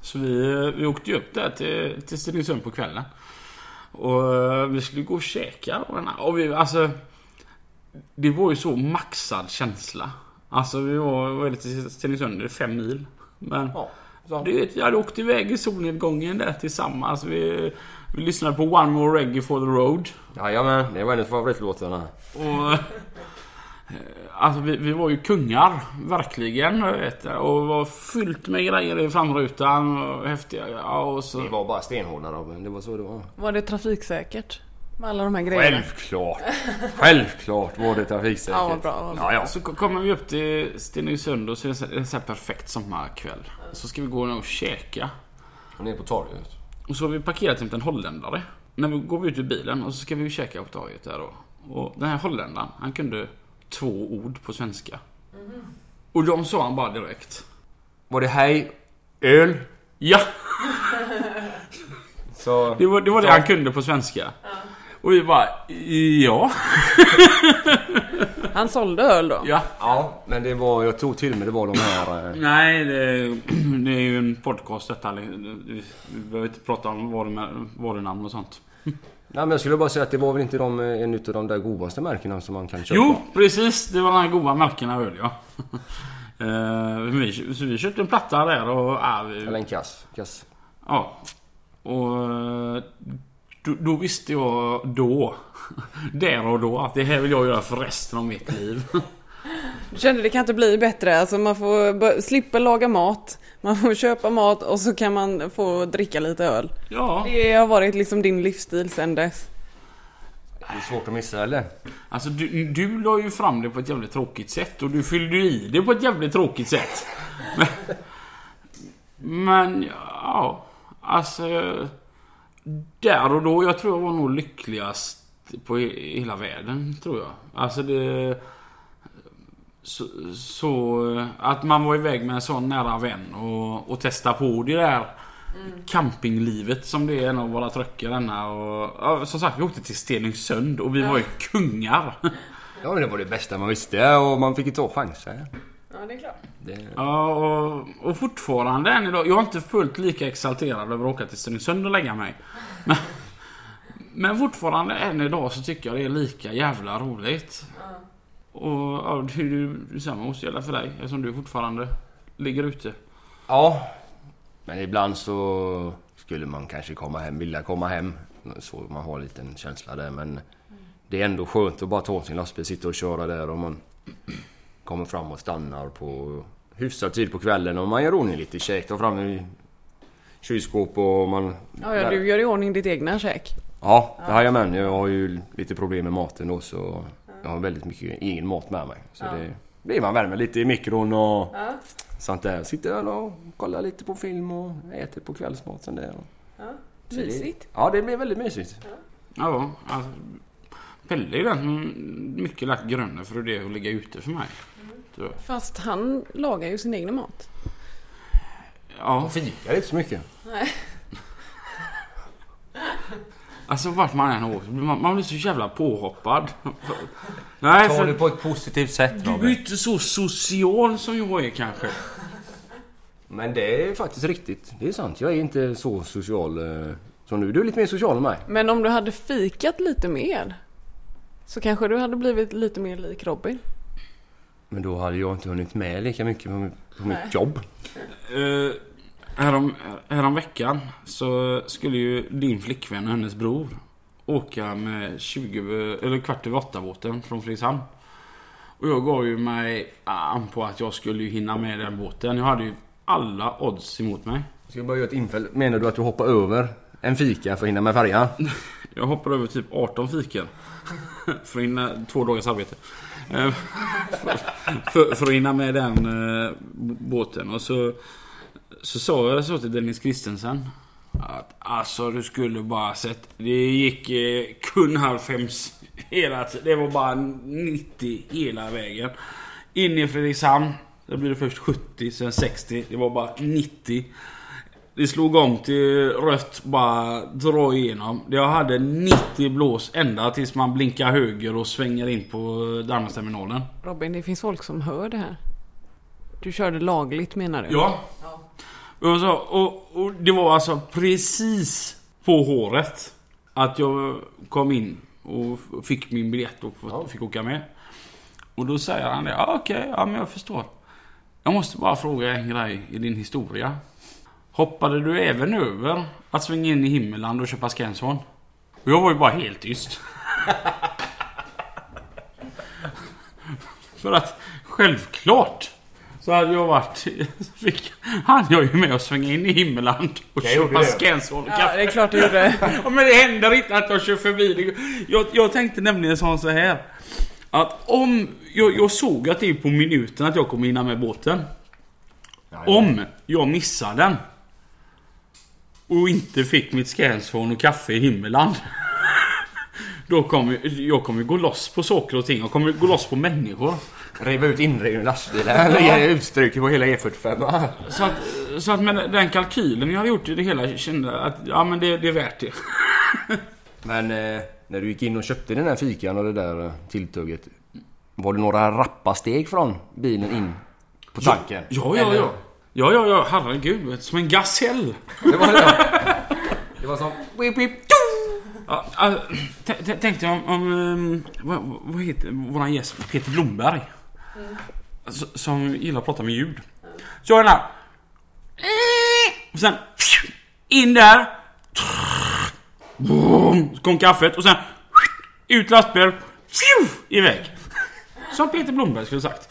Så vi, vi åkte ju upp där till, till Stenungsund på kvällen. Och eh, vi skulle gå och käka. Och, vi, alltså, det var ju så maxad känsla. Alltså vi var, var det till Stenungsund, det är fem mil. Men Ja, så. du vet, vi hade åkt iväg i solnedgången där tillsammans. Vi, vi lyssnade på One More Reggae for the Road. Jajamän, det var en av favoritlåtarna. Och, eh, alltså vi, vi var ju kungar, verkligen. jag Vet, jag. och var fyllt med grejer i framrutan. Och häftiga ja, och så. Det var bara stenhårda Robin, det var så det var. Var det trafiksäkert? Med alla de här grejerna? Självklart! Självklart var det trafiksäkert. Ja, vad bra, vad bra. Ja, ja. Så ko- kommer vi upp till Stenungsund och så är det är så här perfekt sommarkväll. Så ska vi gå ner och käka. Och ner på torget. Och så har vi parkerat till en holländare. När vi går ut ur bilen och så ska vi ju käka på torget där då. Och den här holländaren, han kunde två ord på svenska. Och de sa han bara direkt. Var det hej, öl? Ja! *laughs* Så... Det var det, var det han kunde på svenska. Och vi bara, ja. *laughs* Han sålde öl då? Ja. Ja, men det var, jag tror till och med det var de här... eh, Nej, det, *clears throat* det är ju en podcast detta. Vi behöver inte prata om varumär- varunamn och sånt. Nej men jag skulle bara säga att det var väl inte de, eh, en utav de där godaste märkena som man kan köpa? Jo, precis. Det var de här goda märkena öl ja. *laughs* Eh, vi, så vi köpte en platta där och... Vi, Eller en kass. kass. ja. Och då, då visste jag då, *laughs* där och då, att det här vill jag göra för resten av mitt liv. Du kände det kan inte bli bättre. Alltså man får slippa laga mat. Man får köpa mat och så kan man få dricka lite öl. Ja, Det har varit liksom din livsstil sen dess. Det är svårt att missa eller? alltså du, du la ju fram det på ett jävligt tråkigt sätt och du fyllde i det på ett jävligt tråkigt sätt. *laughs* Men, men ja, alltså... där och då, jag tror jag var nog lyckligast på he- hela världen, tror jag. Alltså det... Så, så att man var iväg med en sån nära vän och, och testa på det där campinglivet som det är en av våra truckar denna. Och, ja, som sagt, vi åkte till Stenungsund och vi var ju kungar. Ja men det var det bästa man visste och man fick ju ta chanser. Ja, det är klart. Det... Ja, och, och fortfarande än idag. Jag är inte fullt lika exalterad över att åka till Stenungsund och lägga mig. Men, men fortfarande än idag så tycker jag det är lika jävla roligt. Och ja, det är ju detsamma måste gälla för dig eftersom du fortfarande ligger ute. Ja. Men ibland så skulle man kanske komma hem, vilja komma hem. Så man har en liten känsla där men det är ändå skönt att bara ta sin lastbil, sitta och köra där och man kommer fram och stannar på hyfsad tid på kvällen och man gör ordning lite käk, tar fram i kylskåp och man... Ja, ja, du gör i ordning ditt egna käk. Ja, det har jag med. Jag har ju lite problem med maten då så jag har väldigt mycket egen mat med mig. Så det blir man värmer lite i mikron och Ja. sånt där. Sitter där och kollar lite på film och äter på kvällsmaten där. Ja. Så det- Mysigt. Ja, det blir väldigt mysigt. Ja, alltså, Pelle är ju den som mycket lagt grunden för det att ligga ute för mig. Så, Fast han lagar ju sin egen mat. ja, Fikar inte så mycket. *laughs* alltså vart man än åker, man, man blir så jävla påhoppad. *laughs* Nej, Ta för det på ett positivt sätt du är inte så social som jag är kanske. Men det är faktiskt riktigt. Det är sant. Jag är inte så social eh, som du. Du är lite mer social än mig. Men om du hade fikat lite mer så kanske du hade blivit lite mer lik Robin. Men då hade jag inte hunnit med lika mycket på, på Nej. mitt jobb. Uh, härom, härom veckan så skulle ju din flickvän och hennes bror åka med 20, eller kvart över åtta båten från Fredrikshamn. Och jag gav ju mig an på att jag skulle ju hinna med den båten. Jag hade ju alla odds emot mig. Ska jag bara göra ett infäll? Menar du att du hoppar över en fika för att hinna med färjan? *laughs* Jag hoppar över typ 18 fikor. för att hinna två dagars arbete. Eh, *laughs* för, för, att hinna med den eh, båten. Och så, så sa jag så till Dennis Christensen. Att alltså du skulle bara sett. Det gick eh, kun halv fem hela tiden. Det var bara 90 hela vägen. In i Fredrikshamn. Då blir det först 70, sen 60. Det var bara 90. Det slog om till rött, bara dra igenom. Jag hade 90 blås ända tills man blinkar höger och svänger in på Danmarksterminalen. Robin, det finns folk som hör det här. Du körde lagligt menar du? Ja. Och, så, och, och det var alltså precis på håret att jag kom in och fick min biljett och f- fick åka med. Och då säger han det. Ja, okej, ja men jag förstår. Jag måste bara fråga en grej i din historia. Hoppade du även över att svänga in i Himmeland och köpa Scanson? Och jag var ju bara helt tyst. För att självklart så hade jag varit... Fick, han jag ju med att svänga in i Himmeland och Jag köpa och Ja, det är klart du gjorde. Ja, men det händer inte att jag kör förbi. Det- Jag, jag tänkte nämligen så här. Att om... Jag, jag såg att det är på minuten att jag kommer hinna med båten. Om jag missar den. Och inte fick mitt Scansphone och kaffe i Himmeland. Då kommer jag kommer gå loss på saker och ting. Jag kommer gå loss på människor. Riva ut inredning i lastbilen. Lägga utstryk på hela E45. Så att, så att med den kalkylen jag hade gjort i det hela kände att ja men det, det är värt det. Men eh, när du gick in och köpte den här fikan och det där eh, tilltugget. Var det några rappa steg från bilen in på tanken? Ja, ja, Eller- ja. Ja, ja, ja. Herregud. Som en gasell. Det var det. Det var som... Whip, whip, Ja, t- tänkte jag om... om ehm, vad, vad heter våran gäst? Peter Blomberg. S- Som gillar att prata med ljud. Så jag den här... Och sen... In där. Så kom kaffet och sen... Ut lastbil. Iväg. Som Peter Blomberg skulle sagt.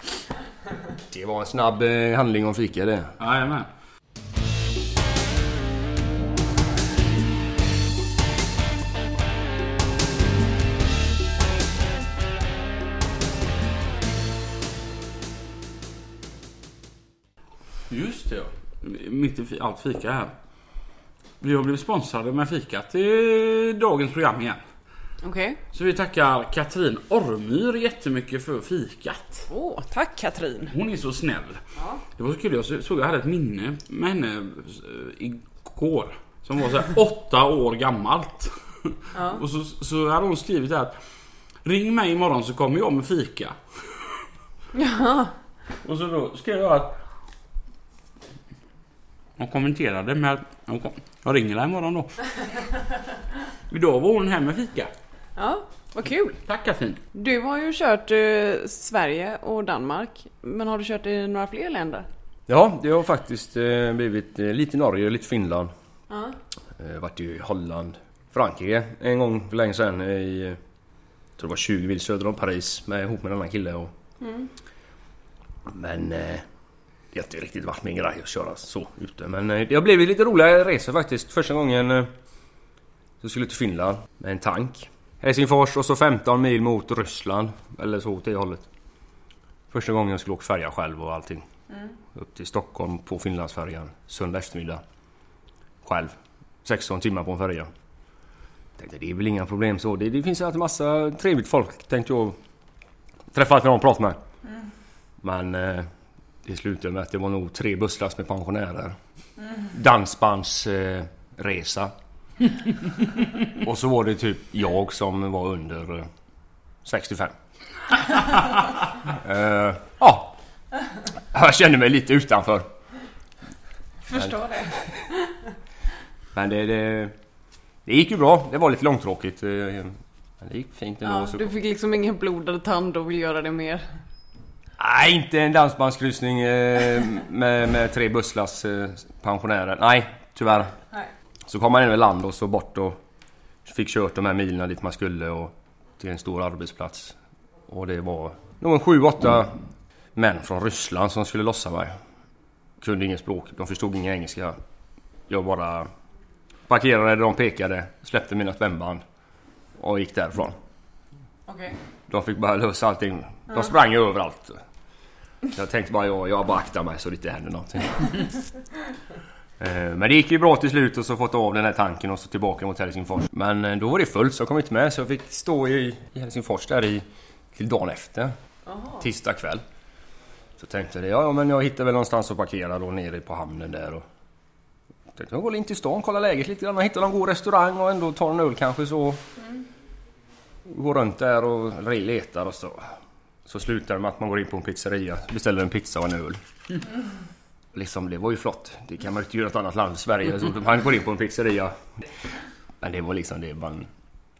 Det var en snabb eh, handling om fika det. Jajamän. Just det ja. Mitt i allt fika här. vi har blivit sponsrade med fikat i dagens program igen. Okej. Så vi tackar Katrin Ormyr jättemycket för fikat. Åh, tack Katrin. Hon är så snäll. Det var så kul, jag såg jag hade ett minne med henne eh, igår. Som var så här åtta år gammalt. Och så, så hade hon skrivit här att Ring mig imorgon så kommer jag med fika. Ja. Och så då skrev jag att hon kommenterade med att "Jag ringer dig imorgon då. *laughs* Idag var hon hem med fika. Ja, vad kul. Tack Katrin. Du har ju kört eh, Sverige och Danmark. Men har du kört i några fler länder? Ja, det har faktiskt eh, blivit eh, lite Norge, lite Finland. Ja. Eh, varit i Holland, Frankrike en gång för länge sedan i... eh, Jag tror det var 20 mil söder om Paris med, ihop med en annan kille och... Men... Eh, det har inte riktigt varit min grej att köra så ute men eh, det har blivit lite roliga resor faktiskt. Första gången eh, så skulle jag till Finland med en tank. Helsingfors och så 15 mil mot Ryssland. Eller så åt det hållet. Första gången jag skulle åka färja själv och allting. Upp till Stockholm på Finlandsfärjan söndag eftermiddag. Själv. 16 timmar på en färja. Tänkte det är väl inga problem så. Det, det finns alltid massa trevligt folk tänkte jag. Träffa alltid någon att prata med. Men eh, det slutade med att det var nog tre busslast med pensionärer. Dansbandsresa. Eh. *laughs* Och så var det typ jag som var under eh, 65. *laughs* Eh, ja. Jag kände mig lite utanför. Förstår det. *laughs* Men det, det, det gick ju bra. Det var lite långtråkigt. eh, Men det gick fint ändå. Ja, så du fick liksom ingen blodad tand och vill göra det mer. Nej, inte en dansbandskryssning eh, med, med tre busslass eh, pensionärer. Nej, tyvärr. Nej. Så kom man in i land och så bort och fick kört de här milen dit man skulle och till en stor arbetsplats. Och det var sju, åtta män från Ryssland som skulle lossa mig. Kunde inget språk, de förstod ingen engelska. Jag bara parkerade där de pekade, släppte mina spännband och gick därifrån. Okej. De fick bara lösa allting. De sprang ju överallt. Jag tänkte bara jag, jag bara aktar mig så det inte händer någonting. *laughs* Eh, Men det gick ju bra till slut och så fått av den här tanken och så tillbaka mot Helsingfors. Men eh, då var det fullt så jag kom inte med så jag fick stå i, Helsingfors där i till dagen efter. Tisdag kväll. Så tänkte jag ja men jag hittar väl någonstans att parkera då nere på hamnen där och... Tänkte jag går in till stan, kolla läget lite grann, hitta någon god restaurang och ändå ta en öl kanske så. Går runt där och letar och så. Så slutar det med att man går in på en pizzeria, beställer en pizza och en öl. Liksom det var ju flott. Det kan man inte göra i ett annat land, Sverige. Så *laughs* man går in på en pizzeria. Men det var liksom det man...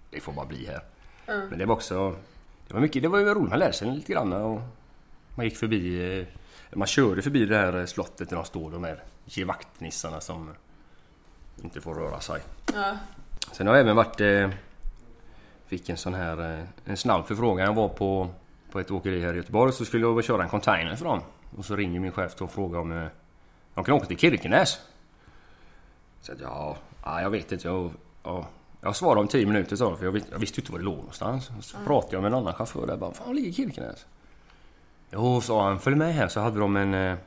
Det får bara bli här. Men det var också... Det var mycket, det var ju roligt. Man lärde sig lite grann och... Man gick förbi... eh, Man körde förbi det här slottet där de står de här gevaktnissarna som inte får röra sig. Ja. Sen har jag även varit... Eh, fick en sån här... Eh, en snabb förfrågan. Jag var på, på ett åkeri här i Göteborg så skulle jag köra en container för dem. Och så ringer min chef och frågar om eh, de kan åka till Kirkenäs. Så att, ja, ja, jag vet inte. Jag, ja, jag svarade om 10 minuter sa för jag, vis, jag visste inte var det låg någonstans. Och så pratade jag med en annan chaufför där. Bara, Fan ligger Kirkenäs? Jo, sa han. Följ med här. Så hade de en, eh,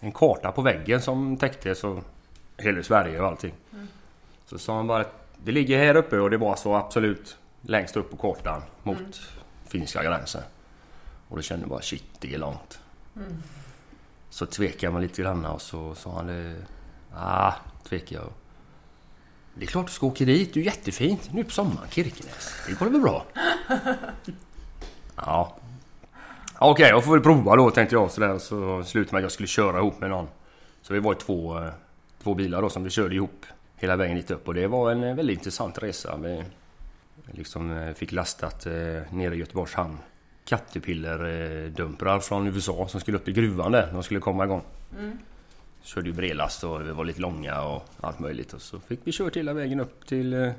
en karta på väggen som täckte så hela Sverige och allting. Så sa han bara att det ligger här uppe och det var så absolut längst upp på kartan mot finska gränsen. Och då kände jag bara shit, det är långt. Så tvekade man lite grann och så sa han det... Ah, tvekade jag. Det är klart du ska åka dit, det är jättefint. Nu på sommaren, Kirkenes. Det går väl bra? *laughs* Ja. Okej, jag får väl prova då tänkte jag sådär. Så slutade med att jag skulle köra ihop med någon. Så vi var två, eh, två bilar då som vi körde ihop hela vägen dit upp. Och det var en eh, väldigt intressant resa. Vi liksom eh, fick lastat nere i Göteborgs hamn. Caterpillar-dumprar från USA som skulle upp i gruvan där. De skulle komma igång. Körde ju bredlast och vi var lite långa och allt möjligt. Och så fick vi kört hela vägen upp till eh,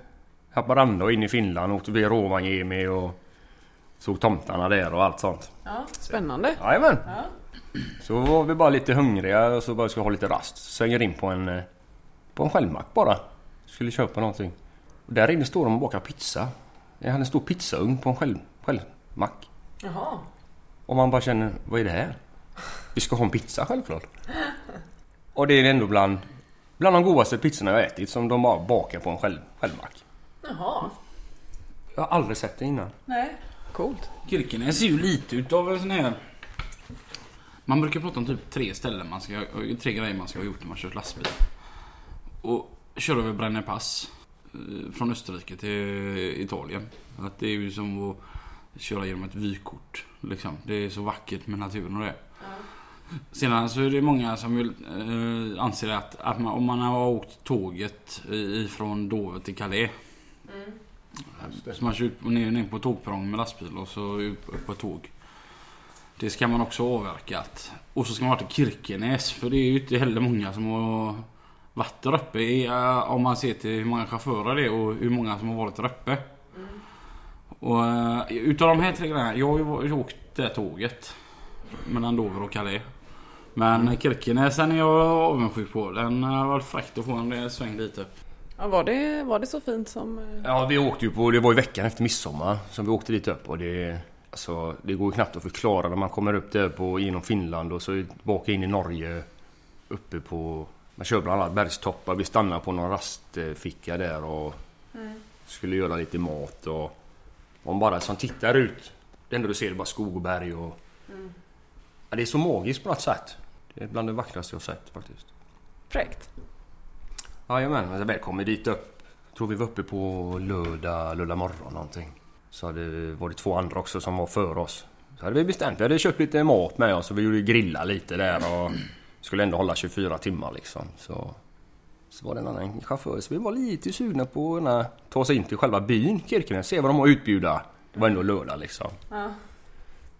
Haparanda och in i Finland. Åkte via Rovaniemi och såg tomtarna där och allt sånt. Ja, spännande. Jajamän! Ja. Så var vi bara lite hungriga och så bara skulle ha lite rast. Svänger in på en, eh, på en självmack bara. Skulle köpa någonting. Och där inne står de och bakar pizza. Jag hade en stor pizzaugn på en själv, självmack. Jaha. Och man bara känner, vad är det här? Vi ska ha en pizza självklart. Och det är ändå bland Bland de godaste pizzorna jag ätit som de bara bakar på en själv, självmack. Jaha. Jag har aldrig sett det innan. Nej. Coolt. Kirkenes är ju lite utav en sån här... Man brukar prata om typ tre ställen man ska, tre grejer man ska ha gjort när man kört lastbil. Och köra över Brennepass. eh, Från Österrike till Italien. Att det är ju som att köra genom ett vykort. Liksom. Det är så vackert med naturen och det. Sedan så är det många som vill, eh, anser att, att man, om man har åkt tåget ifrån Dover till Calais. Så man kör ut ner, ner på tågperrongen med lastbil och så upp, upp på tåg. Det ska man också ha avverkat. Och så ska man vara till Kirkenes för det är ju inte heller många som har varit där uppe. i, eh, Om man ser till hur många chaufförer det är och hur många som har varit där uppe. Och eh, utav de här tre grejerna, jag har ju åkt det tåget. Mellan Dover och Calais. Men Kirkenes den är jag avundsjuk på. Den har varit fräckt att få en rejäl sväng dit upp. Ja, var, det, var det så fint som... eh, Ja, vi åkte ju på, det var ju veckan efter midsommar som vi åkte dit upp och det... Alltså, det går ju knappt att förklara när man kommer upp där på, genom Finland och så tillbaka in i Norge. Uppe på... Man kör bland annat bergstoppar. Vi stannade på någon rastficka där och skulle göra lite mat och... Man bara som tittar ut. Det enda du ser är bara skog och berg och... Ja, det är så magiskt på något sätt. Det är bland det vackraste jag sett faktiskt. Fräckt. Jajamän, men väl kommer dit upp. Tror vi var uppe på lördag, lördag morgon någonting. Så hade, var det två andra också som var före oss. Så hade vi bestämt, vi hade köpt lite mat med oss och vi gjorde grilla lite där och *clears throat* skulle ändå hålla 24 timmar liksom. Så, så var det en annan chaufför så vi var lite sugna på att ta oss in till själva byn Kirkenes, se vad de har att utbjuda. Det var ändå lördag liksom. Ja.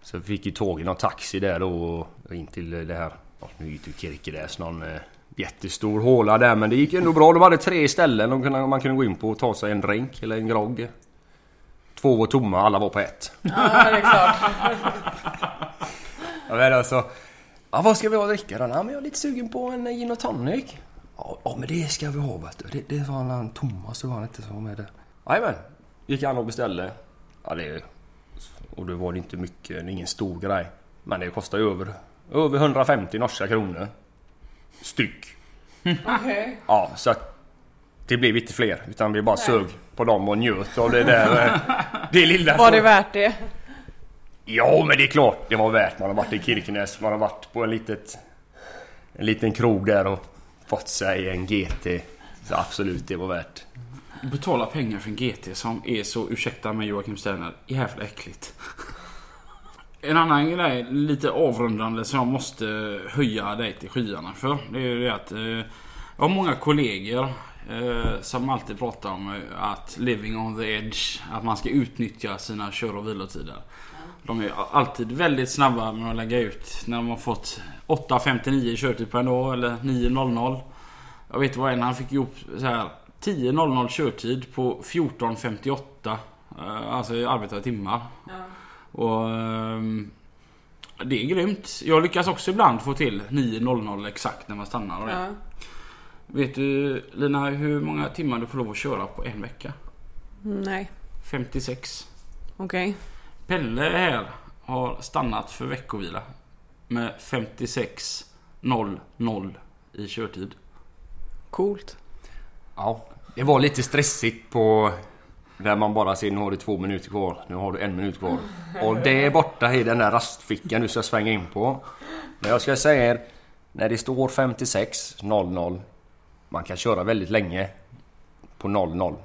Så vi fick ju tag i någon taxi där då och in till det här, ja, nu ju Kirkenes, någon eh, jättestor håla där men det gick ändå bra. De hade tre ställen de kunde, man kunde gå in på och ta sig en drink eller en grogg. Två var tomma, alla var på ett. ja, det är klart. *laughs* Ja, men alltså, ja, vad ska vi ha att dricka då? Ja, men jag är lite sugen på en gin och tonic. Ja, men det ska vi ha vet du. Det, det var han Thomas, det var han inte som var med där. Jajamän. Gick han och beställde. Ja det... Och det var det inte mycket, ingen stor grej. Men det kostar ju över, över 150 norska kronor. Styck. Okej. Ja, så att det blev inte fler. Utan vi bara sög på dem och njöt av det där. eh, Det lilla Var det värt det? Ja men det är klart det var värt. Man har varit i Kirkenes, man har varit på en litet... En liten krog där och fått sig en GT. Så absolut det var värt. Betala pengar för en GT som är så, ursäkta mig Joakim Sterner, jävla äckligt. En annan grej, lite avrundande, som jag måste höja dig till skyarna för. Det är ju det att eh, jag har många kollegor eh, som alltid pratar om eh, att living on the edge, att man ska utnyttja sina kör och vilotider. De är alltid väldigt snabba med att lägga ut när de har fått 8.59 körtid på en dag eller 9.00. Jag vet vad en han fick ihop så här 10.00 körtid på 14.58. eh, Alltså arbetade timmar. Och ehm, det är grymt. Jag lyckas också ibland få till 9.00 exakt när man stannar och det. Ja. Vet du Lina hur många timmar du får lov att köra på en vecka? Nej. 56. Okej. Pelle här har stannat för veckovila med 56.00 i körtid. Coolt. Ja. Det var lite stressigt på... Där man bara ser nu har du två minuter kvar, nu har du en minut kvar. Och det är borta i den där rastfickan du ska svänga in på. Men jag ska säga er, när det står 56.00 Man kan köra väldigt länge på 00.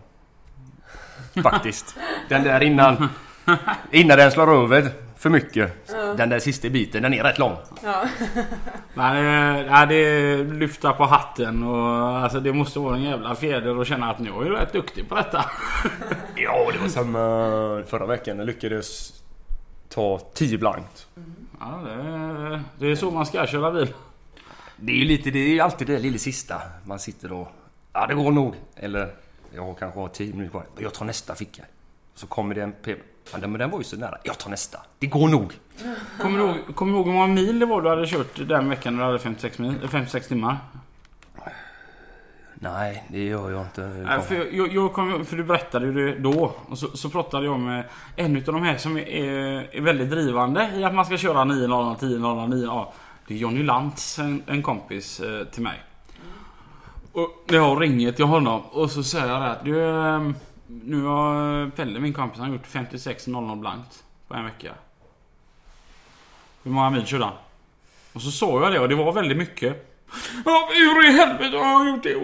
Faktiskt. Den där innan... *laughs* Innan den slår över för mycket. Den där sista biten, den är rätt lång. Ja. *laughs* Nej, det- nej, det är lyfta på hatten och alltså det måste vara en jävla fjäder att känna att nu är jag rätt duktig på detta. *laughs* Ja, det var samma förra veckan. Jag lyckades ta 10 blankt. Ja, det, det är så man ska köra bil. Det är ju lite, det är ju alltid det lilla sista. Man sitter och... Ja, det går nog. Eller, jag kanske har 10 minuter kvar. Jag tar nästa ficka. Så kommer det en. Ja, men den var ju så nära. Jag tar nästa. Det går nog. Kommer du ihåg, kommer du ihåg hur många mil det var du hade kört den veckan när du hade 56, mil, 56 timmar? Nej, det gör jag inte. Nej, för, jag, jag kom, för du berättade ju det då. Och så, så pratade jag med en utav de här som är, är väldigt drivande i att man ska köra 9.00, 10.00, 9 ja, Det är Johnny Lantz, en, en kompis eh, till mig. Och jag ringer till honom och så säger jag det att du, ehm, nu har Pelle, min kompis, han har gjort 56.00 blankt på en vecka. Hur många mil körde han? Och så såg jag det och det var väldigt mycket. Hur i helvete har han gjort det?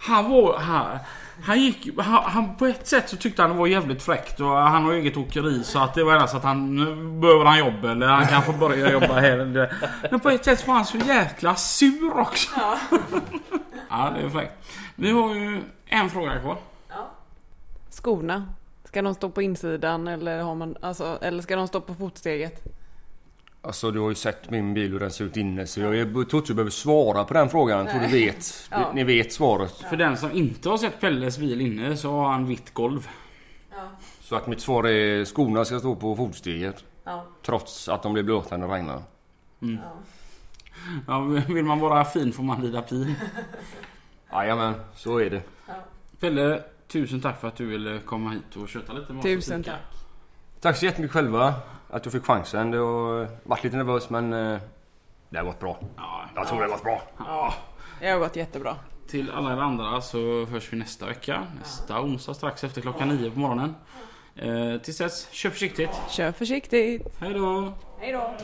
Han var... Han, han gick... Han, han, på ett sätt så tyckte han det var jävligt fräckt och han har eget åkeri så att det var endast att han... Nu behöver han jobb eller han kan få börja jobba här eller. Men på ett sätt så var han så jäkla sur också. Ja, det är fräckt. Vi har ju en fråga kvar. Skorna. Ska de stå på insidan eller, har man, alltså, eller ska de stå på fotsteget? Alltså du har ju sett min bil hur den ser ut inne så jag är- tror inte du behöver svara på den frågan. Jag tror du vet. *laughs* Ja. Ni vet svaret. För den som inte har sett Pelles bil inne så har han vitt golv. Så att mitt svar är skorna ska stå på fotsteget. Ja. Trots att de blir blöta när det regnar. Ja, vill man vara fin får man lida pin. Jajamän, så är det. Pelle, tusen tack för att du ville komma hit och köta lite med oss. Tusen tack. Tack så jättemycket själva att du fick chansen. Det har varit lite nervös men eh, det har gått bra. Ja, Jag tror det har gått bra. ja. Det har gått jättebra. Till alla er andra så hörs vi nästa vecka. Nästa onsdag strax efter klockan nio på morgonen. Eh, tills dess, kör försiktigt. Kör försiktigt. Hej då! Hej då.